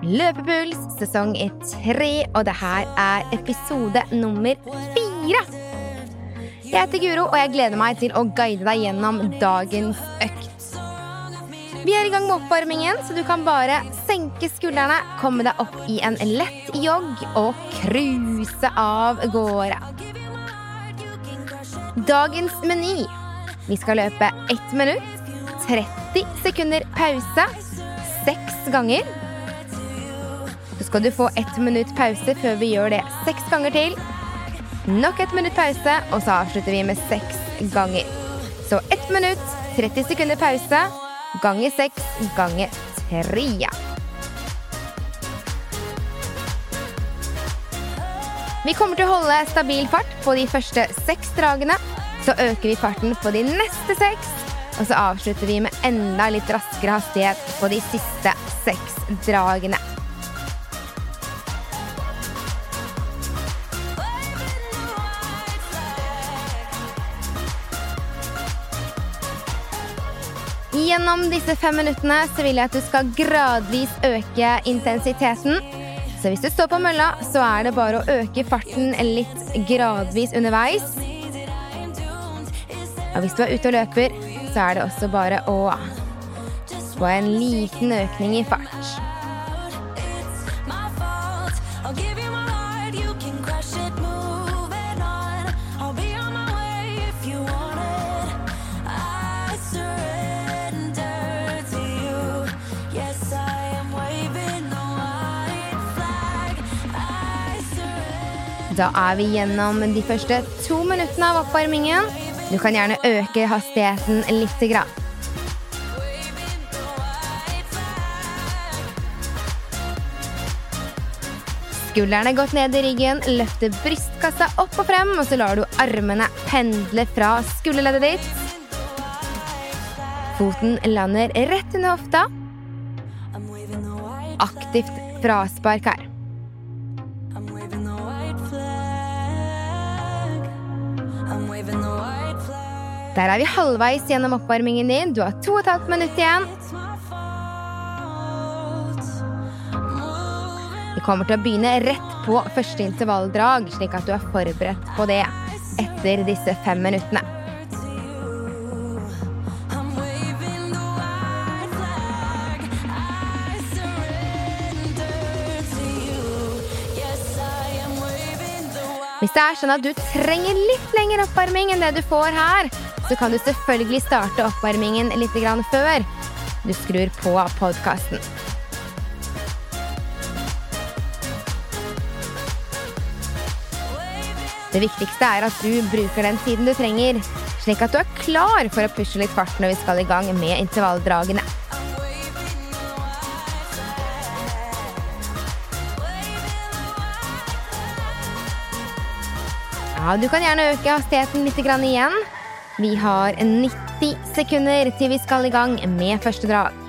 Løpepuls sesong tre, og det her er episode nummer fire. Jeg heter Guro, og jeg gleder meg til å guide deg gjennom dagens økt. Vi er i gang med oppvarmingen, så du kan bare senke skuldrene, komme deg opp i en lett jogg og cruise av gårde. Dagens meny. Vi skal løpe ett minutt, 30 sekunder pause, seks ganger. Skal du få ett minutt pause før vi gjør det seks ganger til. Nok ett minutt pause, og så avslutter vi med seks ganger. Så ett minutt, 30 sekunder pause, ganger seks, ganger tre. Vi kommer til å holde stabil fart på de første seks dragene. Så øker vi farten på de neste seks. Og så avslutter vi med enda litt raskere hastighet på de siste seks dragene. Gjennom disse fem minuttene så vil jeg at du skal gradvis øke intensiteten. Så hvis du står på mølla, så er det bare å øke farten litt gradvis underveis. Og hvis du er ute og løper, så er det også bare å få en liten økning i fart. Da er vi gjennom de første to minuttene av oppvarmingen. Du kan gjerne øke hastigheten litt. Grann. Skuldrene godt ned i ryggen, løfter brystkassa opp og frem, og så lar du armene pendle fra skulderleddet ditt. Foten lander rett under hofta. Aktivt fraspark her. Der er vi halvveis gjennom oppvarmingen din. Du har to og et halvt minutt igjen. Vi kommer til å begynne rett på første intervalldrag, slik at du er forberedt på det etter disse fem minuttene. Hvis det er sånn at du trenger litt lengre oppvarming enn det du får her, så kan du selvfølgelig starte oppvarmingen litt før du skrur på podkasten. Det viktigste er at du bruker den tiden du trenger, slik at du er klar for å pushe litt fart når vi skal i gang med intervalldragene. Ja, Du kan gjerne øke hastigheten litt igjen. Vi har 90 sekunder til vi skal i gang med første drag.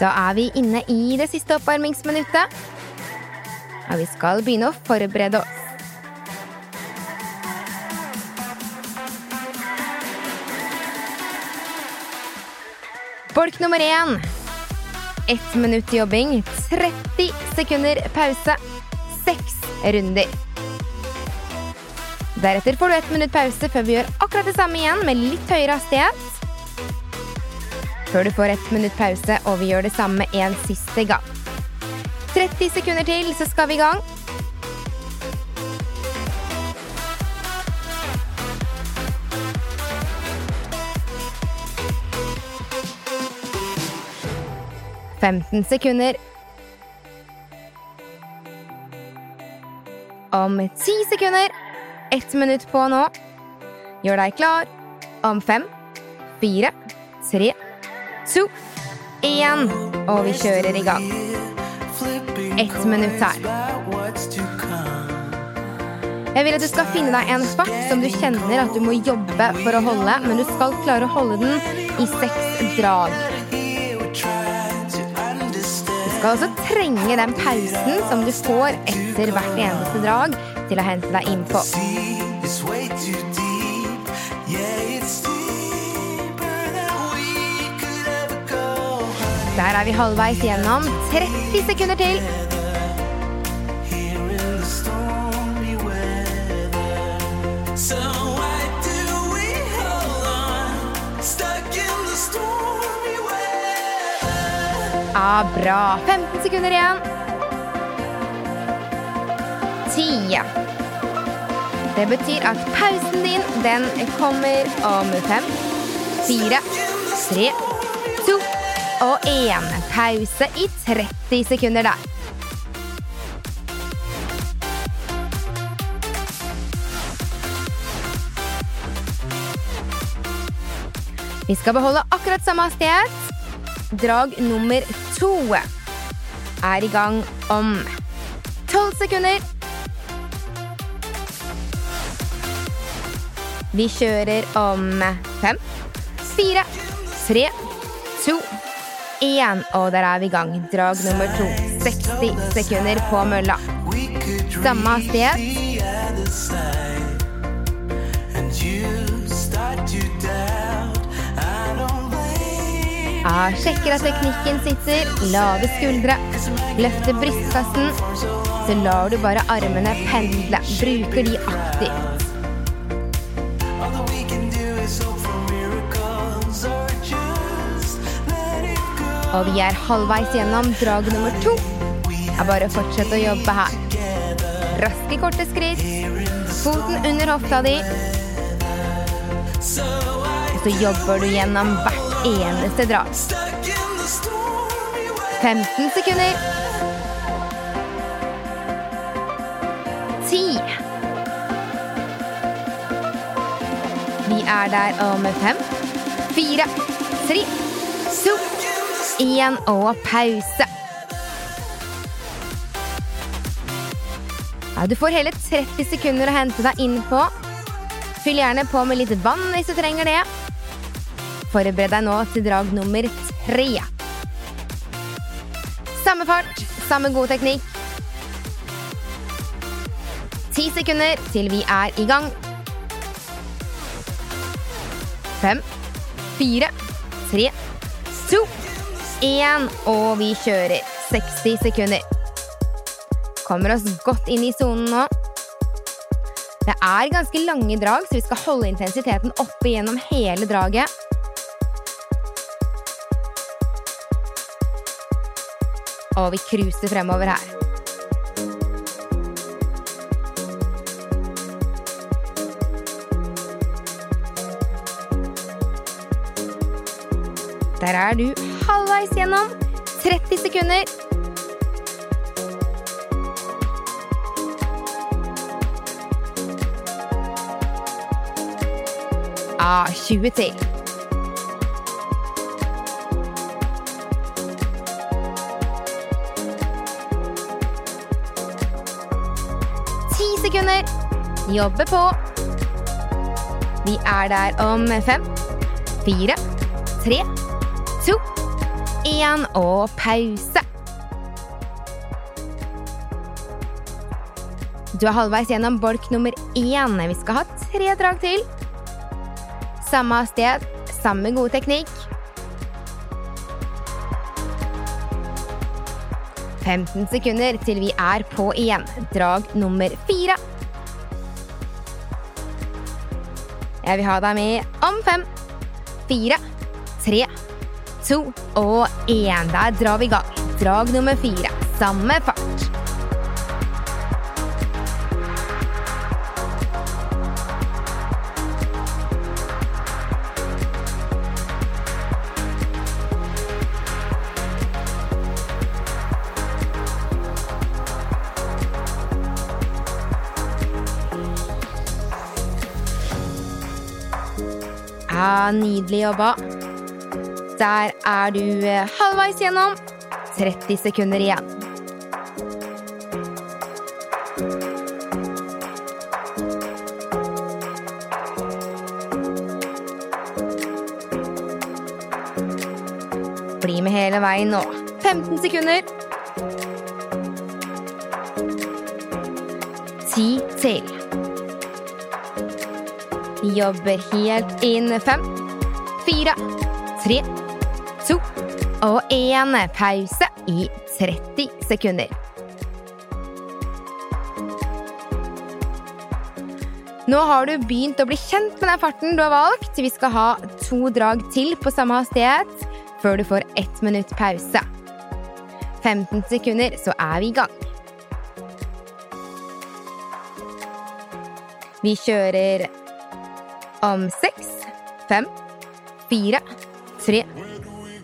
Da er vi inne i det siste oppvarmingsminuttet. Og vi skal begynne å forberede oss. Bolk nummer én. Ett minutt jobbing, 30 sekunder pause, seks runder. Deretter får du ett minutt pause før vi gjør akkurat det samme igjen med litt høyere hastighet før du får ett minutt pause, og vi gjør det samme en siste gang. 30 sekunder til, så skal vi i gang. Femten sekunder. Om ti sekunder. Ett minutt på nå. Gjør deg klar om fem, fire, tre to, én. Og vi kjører i gang. Ett minutt her. Jeg vil at du skal finne deg en fart som du kjenner at du må jobbe for å holde, men du skal klare å holde den i seks drag. Du skal også trenge den pausen som du får etter hvert eneste drag, til å hente deg innpå. Der er vi halvveis gjennom. 30 sekunder til. Ja, bra. 15 sekunder igjen. 10. Det betyr at pausen din, den kommer om fem, fire, tre, to og én. Pause i 30 sekunder der. Vi skal beholde akkurat samme hastighet. Drag nummer to er i gang om tolv sekunder. Vi kjører om fem, fire, tre, to, én. Og der er vi i gang. Drag nummer to. 60 sekunder på mølla. Samme blame. Ja, sjekker at teknikken sitter. Lave skuldre. Løfter brystkassen. Så lar du bare armene pendle. Bruker de aktivt. Og vi er halvveis gjennom drag nummer to. Det er bare å fortsette å jobbe her. Raske, korte skritt. Foten under hofta di. Og så jobber du gjennom hvert eneste drag. Stuck in the stormy weather. 15 sekunder. 10. Vi er der om fem, fire, tre, én og pause. Ja, du får hele 30 sekunder å hente deg inn på. Fyll gjerne på med litt vann hvis du trenger det. Forbered deg nå til drag nummer tre. Samme fart, samme god teknikk. Ti sekunder til vi er i gang. Fem, fire, tre, to, én, og vi kjører 60 sekunder. Kommer oss godt inn i sonen nå. Det er ganske lange drag, så vi skal holde intensiteten oppe gjennom hele draget. Og vi cruiser fremover her. Der er du halvveis gjennom. 30 sekunder. Ah, 20 til. Ti sekunder. Jobbe på. Vi er der om fem, fire, tre, én og pause. Du er halvveis gjennom bolk nummer én. Vi skal ha tre drag til. Samme hastighet, samme gode teknikk. 15 sekunder til vi er på igjen. Drag nummer fire. Jeg vil ha deg med om fem, fire, to og én. Der drar vi i gang. Drag nummer fire. Samme fart. Ja, nydelig jobba. Der er du eh, halvveis gjennom. 30 sekunder igjen. Bli med hele veien nå. 15 sekunder. Ti til. Jobber helt inn. Fem, fire, tre, to og én. Pause i 30 sekunder. Nå har du begynt å bli kjent med den farten du har valgt. Vi skal ha to drag til på samme hastighet før du får ett minutt pause. 15 sekunder, så er vi i gang. Vi kjører om seks, fem, fire, tre,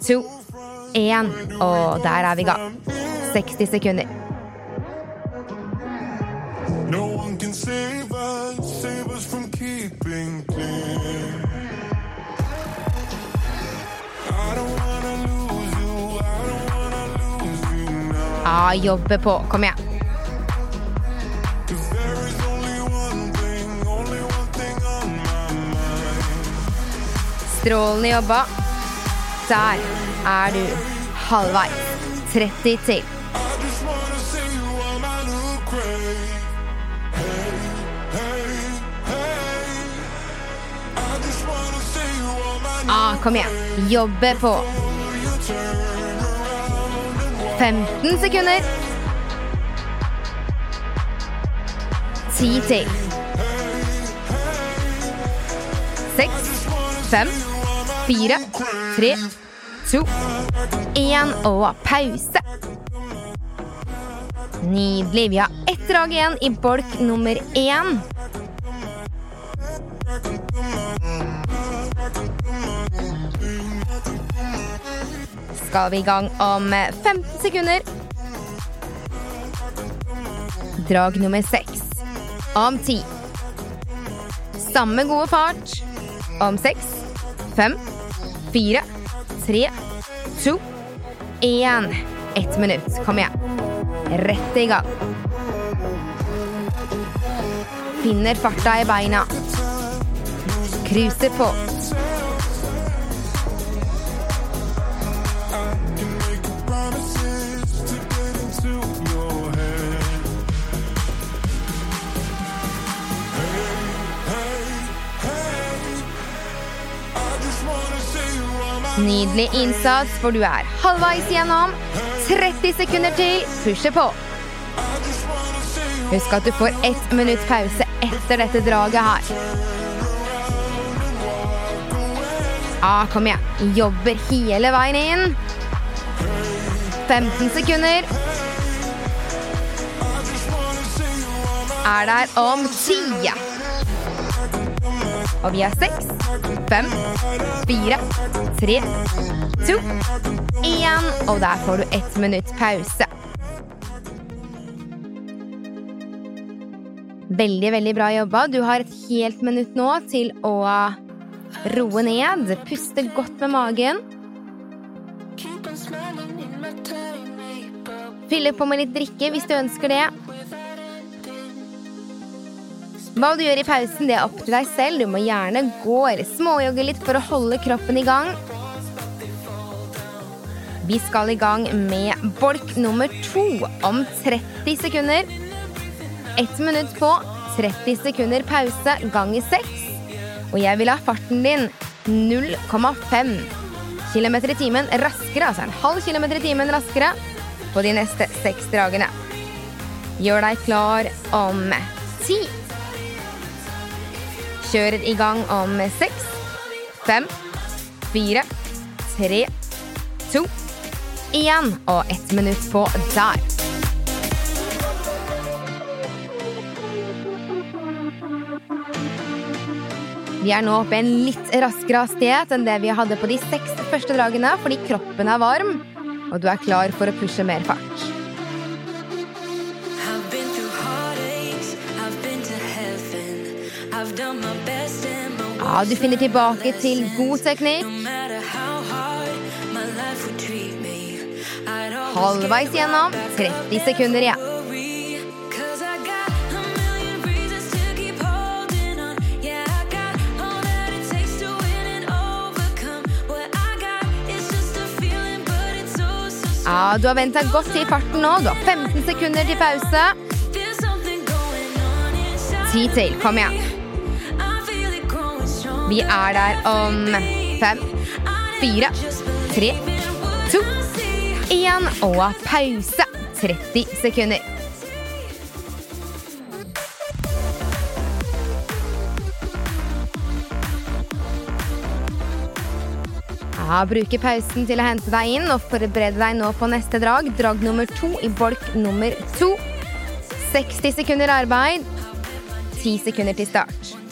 to, én. Og der er vi i gang. 60 sekunder. No one can save us, save us from keeping clean. I don't wanna lose you, I don't wanna lose you now. Ja, jobbe på. Kom igjen. Strålende jobba. Der er du halvveis. 30 til. Ah, kom igjen. Jobbe på. 15 sekunder. 10 til. 6, 5, 4, 3, 2, 1 og pause. Nydelig. Vi har ett drag igjen i bolk nummer én. skal vi i gang om 15 sekunder. Drag nummer seks om ti. Samme gode fart om seks, fem, fire, tre, to, én. Ett minutt. Kom igjen. Rett i gang. Finner farta i beina. Cruiser på. Nydelig innsats, for du er halvveis gjennom. 30 sekunder til. Pusher på. Husk at du får ett minutt pause etter dette draget her. Ah, kom igjen. Jobber hele veien inn. 15 sekunder. Er der om 10. Og vi har seks, fem, fire, tre, to, én. Og der får du ett minutt pause. Veldig, veldig bra jobba. Du har et helt minutt nå til å roe ned. Puste godt med magen. Fylle på med litt drikke hvis du ønsker det. Hva du gjør i pausen, det er opp til deg selv. Du må gjerne gå eller småjogge litt for å holde kroppen i gang. Vi skal i gang med bolk nummer to om 30 sekunder. Ett minutt på, 30 sekunder pause, ganger seks. Og jeg vil ha farten din 0,5 km i timen raskere, altså en halv kilometer i timen raskere, på de neste seks dragene. Gjør deg klar om ti. Kjører i gang om seks, fem, fire, tre, to, én og ett minutt på der. Vi er nå oppe i en litt raskere hastighet enn det vi hadde på de seks første dragene, fordi kroppen er varm, og du er klar for å pushe mer fart. I've been through Ja, du finner tilbake til god teknikk. Halvveis gjennom. 30 sekunder igjen. Ja, Du har venta godt til farten nå. Du har 15 sekunder til pause. Ti til. Kom igjen. Vi er der om fem, fire, tre, to, én og pause. 30 sekunder. Ja, Bruke pausen til å hente deg inn og forberede deg nå på neste drag. Drag nummer to i bolk nummer to. 60 sekunder arbeid. 10 sekunder til start.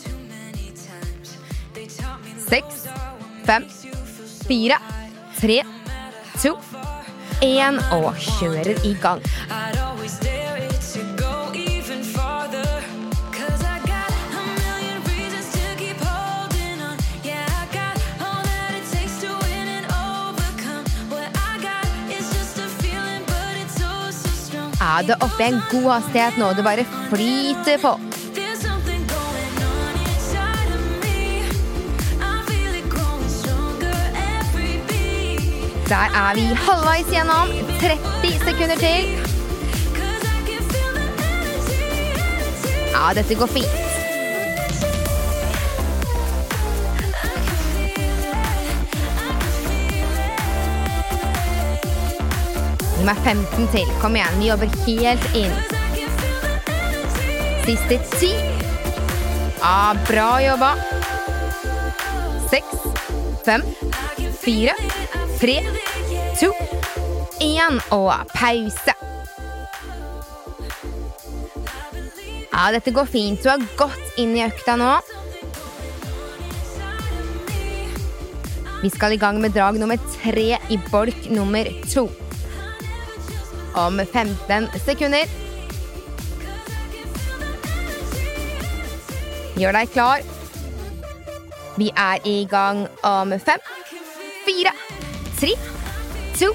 Seks, fem, fire, tre, to, én og kjører i gang. Ja, det er oppe i en god hastighet nå. Det bare flyter på. Der er vi halvveis gjennom. 30 sekunder til. Ja, dette går fint. Gi meg 15 til. Kom igjen, vi jobber helt inn. Siste ti. Ja, bra jobba. Seks, fem, fire, tre, én og pause. Ja, dette går fint. Du er godt inn i økta nå. Vi skal i gang med drag nummer tre i bolk nummer to. Om 15 sekunder. Gjør deg klar. Vi er i gang om fem, fire, tre, to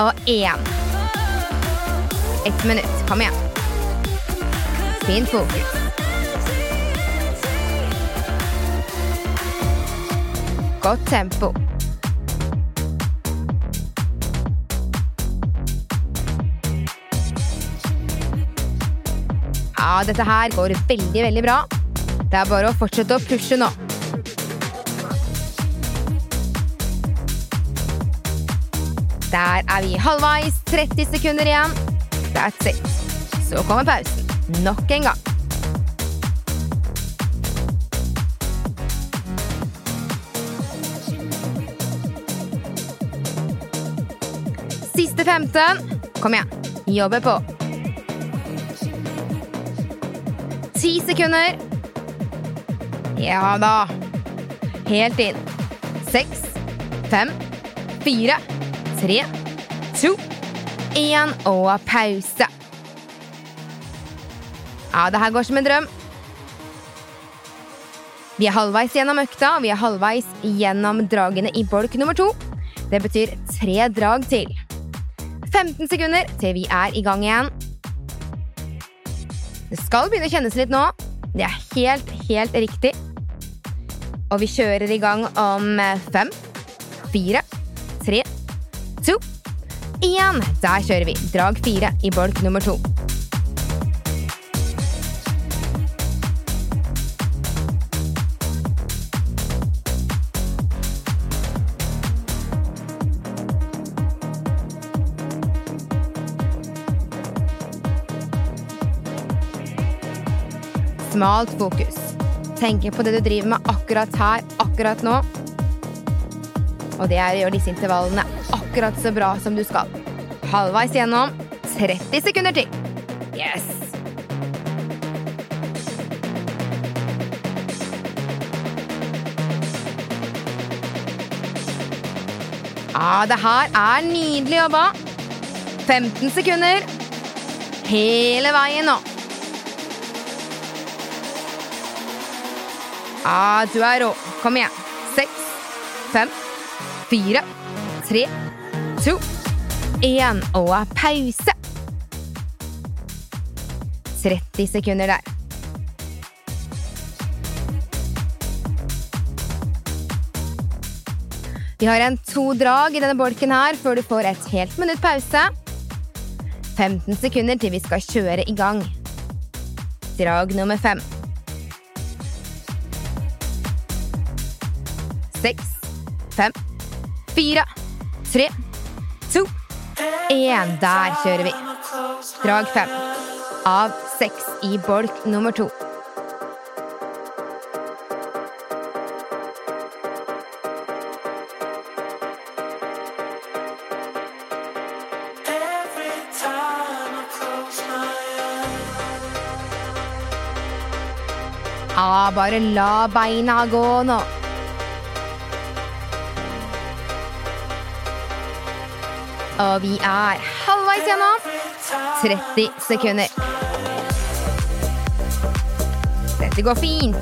og én. Ett minutt. Kom igjen. Fint fokus. Godt tempo. Ja, dette her går veldig, veldig bra. Det er bare å fortsette å pushe nå. Der er vi halvveis. 30 sekunder igjen. That's it. Så kommer pausen. Nok en gang. Siste 15. Kom igjen. Jobbe på. Ti sekunder. Ja da. Helt inn. Seks, fem, fire, tre, to, én og pause. Ja, det her går som en drøm. Vi er halvveis gjennom økta, og vi er halvveis gjennom dragene i bolk nummer to. Det betyr tre drag til. 15 sekunder til vi er i gang igjen. Det skal begynne å kjennes litt nå. Det er helt, helt riktig. Og vi kjører i gang om fem, fire, tre, én. Der kjører vi. Drag fire i bolk nummer to. Smalt fokus. Tenk på det du driver med akkurat her, akkurat nå. Og det er å gjøre disse intervallene akkurat så bra som du skal. Halvveis gjennom. 30 sekunder til. Yes! Ja, det her er nydelig jobba. 15 sekunder. Hele veien nå. Ja, du er rå. Kom igjen. Seks, fem, fire, tre, to, én og pause. 30 sekunder der. Vi har en to drag i denne bolken her før du får et helt minutt pause. 15 sekunder til vi skal kjøre i gang. Drag nummer fem. Seks, fem, fire, tre, én. Der kjører vi. Drag fem. Av seks i bolk nummer to. Ja, bare la beina gå nå. Og vi er halvveis gjennom. 30 sekunder. Dette går fint.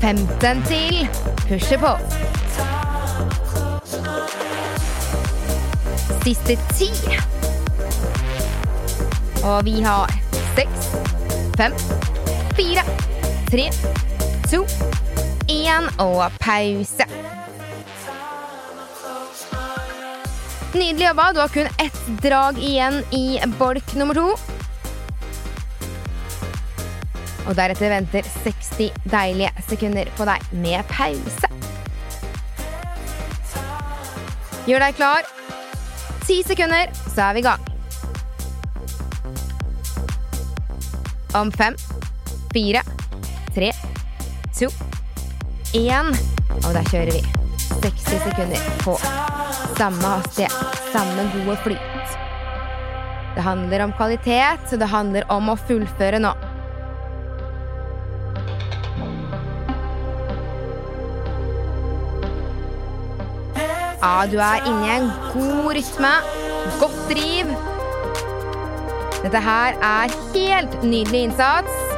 Femten til. Pusher på. Siste ti. Og vi har seks, fem, fire, tre, to, én og pause. Nydelig jobba. Du har kun ett drag igjen i bolk nummer to. Og deretter venter 60 deilige sekunder på deg med pause. Gjør deg klar. Ti sekunder, så er vi i gang. Om fem, fire, to, én. Og der kjører vi. 60 sekunder på samme hastighet, samme gode flyt. Det handler om kvalitet, så det handler om å fullføre nå. Ja, du er inne i en god rytme. Godt driv. Dette her er helt nydelig innsats.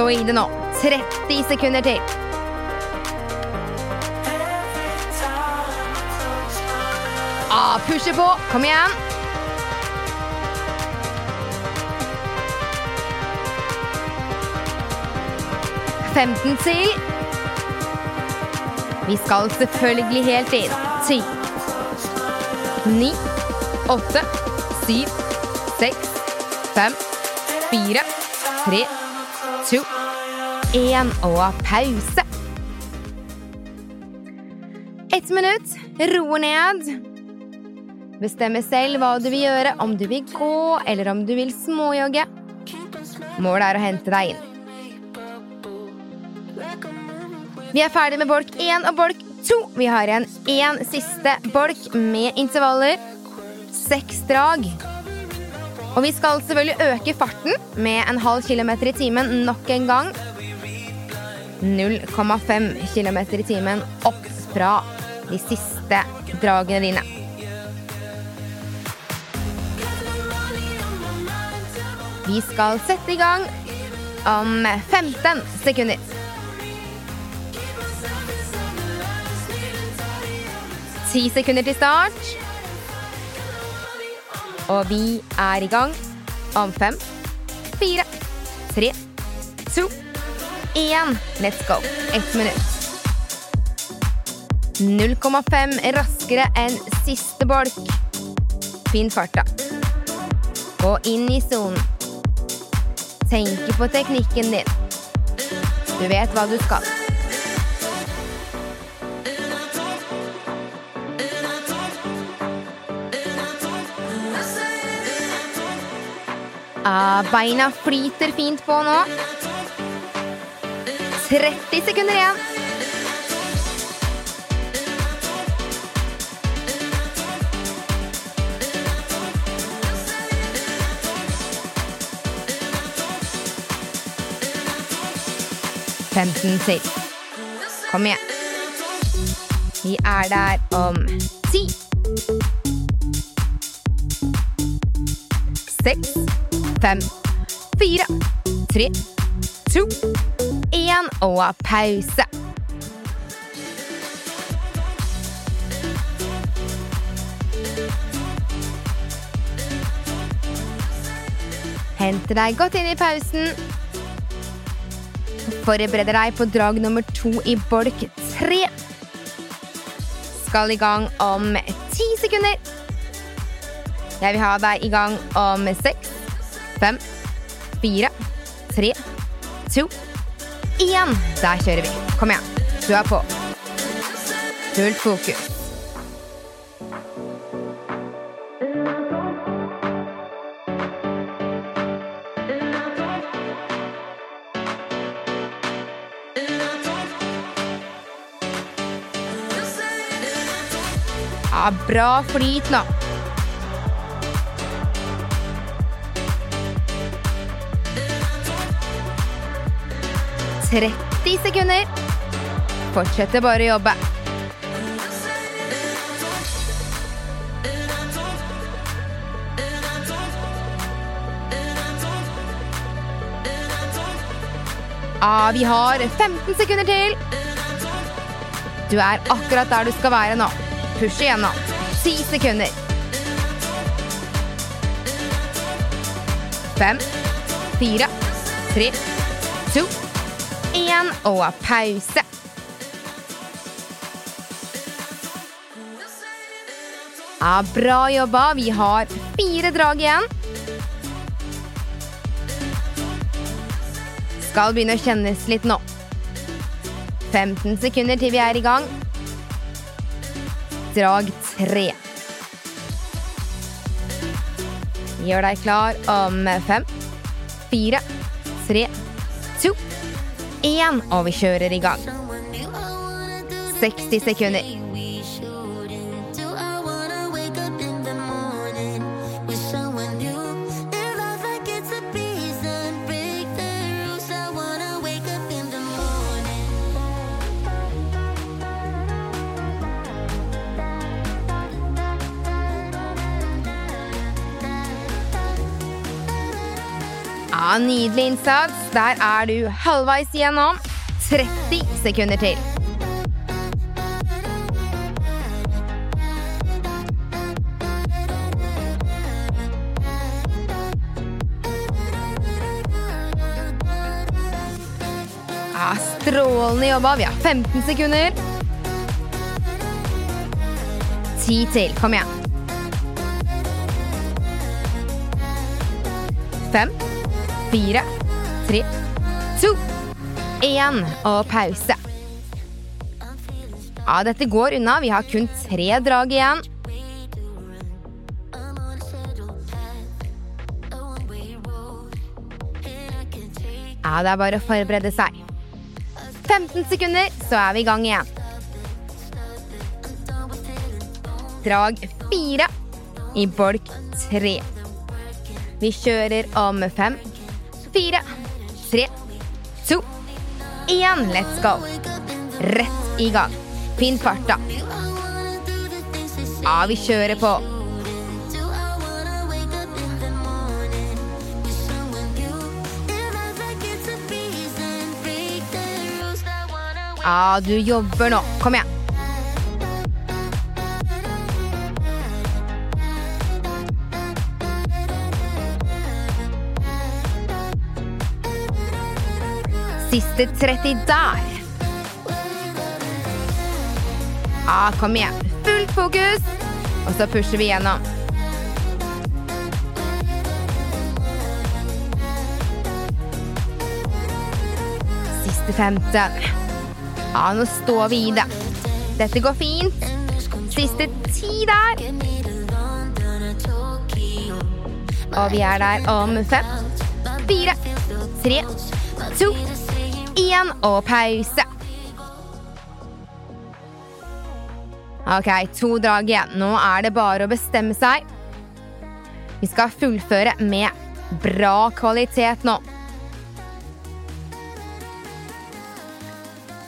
Stå i det nå. 30 sekunder til. Ah, pushe på. Kom igjen. Femten til. Vi skal selvfølgelig helt inn. Ti, ni, åtte, syv, seks, fem, fire, tre, to, én og pause. Ett minutt. Roe ned. Bestemme selv hva du vil gjøre, om du vil gå eller om du vil småjogge. Målet er å hente deg inn. Vi er ferdig med bolk én og bolk to. Vi har igjen én siste bolk med intervaller. Seks drag. Og vi skal selvfølgelig øke farten med en halv kilometer i timen nok en gang. 0,5 km i timen opp fra de siste dragene dine. Vi skal sette i gang om 15 sekunder. Ti sekunder til start. Og vi er i gang om fem, fire, tre, to, én. Let's go. Ett minutt. 0,5 raskere enn siste bolk. Finn farta. Gå inn i sonen. Tenk på teknikken din. Du vet hva du skal. Ah, beina flyter fint på nå. 30 sekunder igjen. Femten til. Kom igjen. Vi er der om ti, seks, fem, fire, tre, to, én og pause. Henter deg godt inn i pausen. Forbereder deg på drag nummer to i bolk tre. Skal i gang om ti sekunder. Jeg vil ha deg i gang om seks, fem, fire, tre, to, én. Der kjører vi. Kom igjen. Du er på. Fullt fokus. Ja, bra flyt nå. Tretti sekunder. Fortsetter bare å jobbe. Ja, vi har 15 sekunder til. Du er akkurat der du skal være nå. Push igjen nå. Ti sekunder. Fem, fire, tre, P1 og pause. Ja, bra jobba. Vi har fire drag igjen. Skal begynne å kjennes litt nå. 15 sekunder til vi er i gang. Drag tre. Gjør deg klar om fem, fire, tre én, og vi kjører i gang. 60 sekunder. Ja, Nydelig innsats. Der er du halvveis igjennom. 30 sekunder til. Ja, Strålende jobba. Vi har 15 sekunder. 10 til. Kom igjen. Fem fire, tre, to, én og pause. Ja, dette går unna. Vi har kun tre drag igjen. Ja, det er bare å forberede seg. 15 sekunder, så er vi i gang igjen. Drag fire i bolk tre. Vi kjører om fem, fire, tre, to, én. Let's go. Rett i gang. Finn farta. Ja, vi kjører på. Ja, du jobber nå. Kom igjen. Siste 30 der. Ja, kom igjen. Fullt fokus. Og så pusher vi gjennom. Siste 15. Ja, nå står vi i det. Dette går fint. Siste ti der. Og vi er der om fem, fire, tre, to, én og pause. Ok, to drag igjen. Nå er det bare å bestemme seg. Vi skal fullføre med bra kvalitet nå.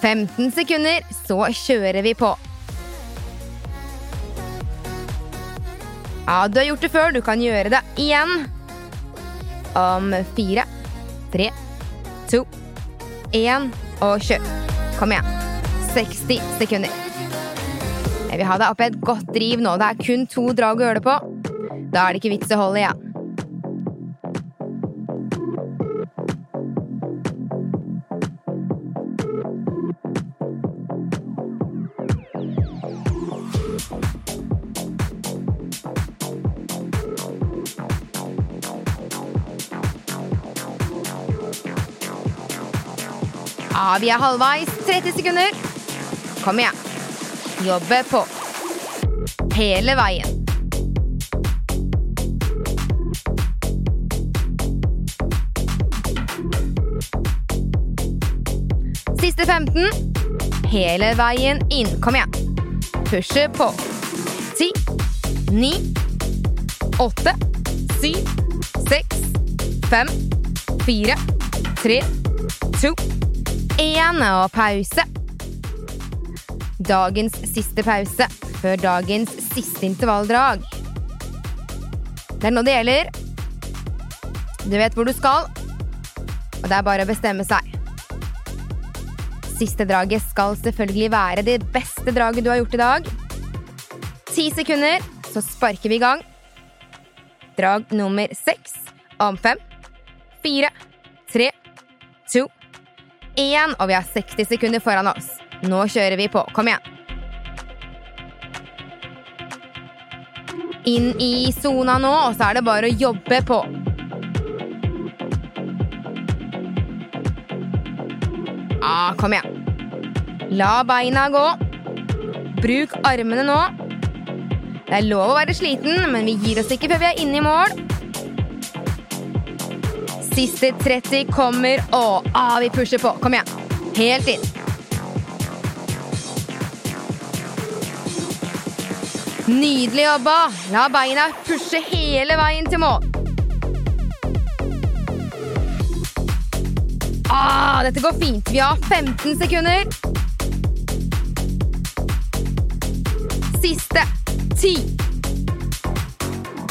15 sekunder, så kjører vi på. Ja, du har gjort det før. Du kan gjøre det igjen. om fire, tre, to, én og kjør. Kom igjen. 60 sekunder. Jeg vil ha deg opp i et godt driv nå. Det er kun to drag å gjøre det på. Da er det ikke vits å holde igjen. Ja, vi er halvveis. 30 sekunder. Kom igjen. Jobbe på. Hele veien. Siste 15. Hele veien inn. Kom igjen. Pushe på. 10, 9, 8, 7, 6, 5, 4, 3, 2, 1 og pause. Dagens siste pause før dagens siste intervalldrag. Det er nå det gjelder. Du vet hvor du skal, og det er bare å bestemme seg. Siste draget skal selvfølgelig være det beste draget du har gjort i dag. Ti sekunder, så sparker vi i gang. Drag nummer seks om fem, fire, tre, to, én. Og vi har 60 sekunder foran oss. Nå kjører vi på. Kom igjen. Inn i sona nå, og så er det bare å jobbe på. Ah, kom igjen. La beina gå. Bruk armene nå. Det er lov å være sliten, men vi gir oss ikke før vi er inne i mål. Siste 30 kommer, og ah, vi pusher på. Kom igjen. Helt inn. Nydelig jobba! La beina pushe hele veien til mål. Ah, dette går fint. Vi har 15 sekunder. Siste 10.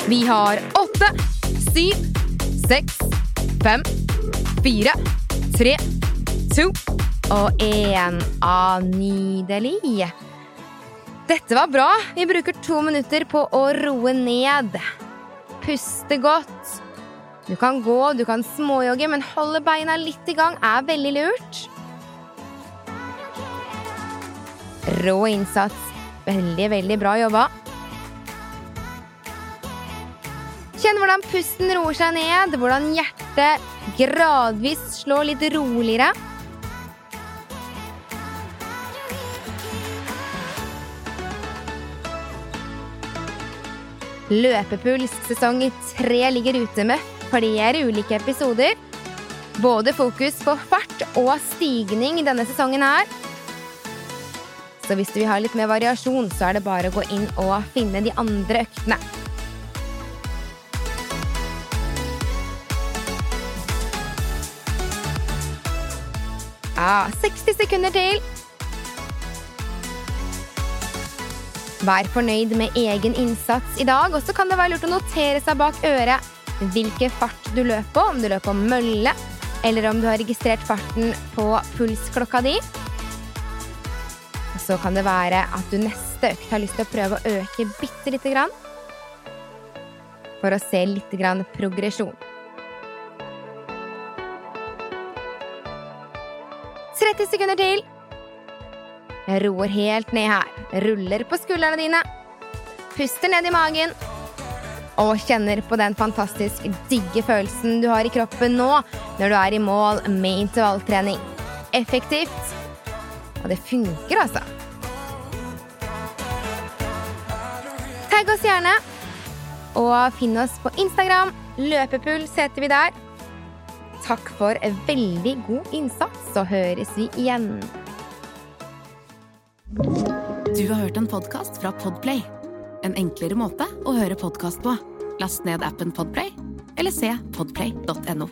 Vi har 8, 7, 6, 5, 4, 3, 2 og én. Ah, nydelig. Dette var bra. Vi bruker to minutter på å roe ned. Puste godt. Du kan gå, du kan småjogge, men holde beina litt i gang er veldig lurt. Rå innsats. Veldig, veldig bra jobba. Kjenn hvordan pusten roer seg ned, hvordan hjertet gradvis slår litt roligere. Løpepuls sesong tre ligger ute med flere ulike episoder. Både fokus på fart og stigning denne sesongen her. Så hvis du vil ha litt mer variasjon, så er det bare å gå inn og finne de andre øktene. Ja, 60 sekunder til. Vær fornøyd med egen innsats i dag, og så kan det være lurt å notere seg bak øret hvilken fart du løper på, om du løper på mølle, eller om du har registrert farten på pulsklokka di. Så kan det være at du neste økt har lyst til å prøve å øke bitte lite grann. For å se litt progresjon. 30 sekunder til. Jeg roer helt ned her. Ruller på skuldrene dine. Puster ned i magen. Og kjenner på den fantastisk digge følelsen du har i kroppen nå når du er i mål med intervalltrening. Effektivt. Og det funker, altså. Tagg oss gjerne. Og finn oss på Instagram. Løpepuls heter vi der. Takk for en veldig god innsats, så høres vi igjen. Du har hørt en podkast fra Podplay. En enklere måte å høre podkast på. Last ned appen Podplay, eller se podplay.no.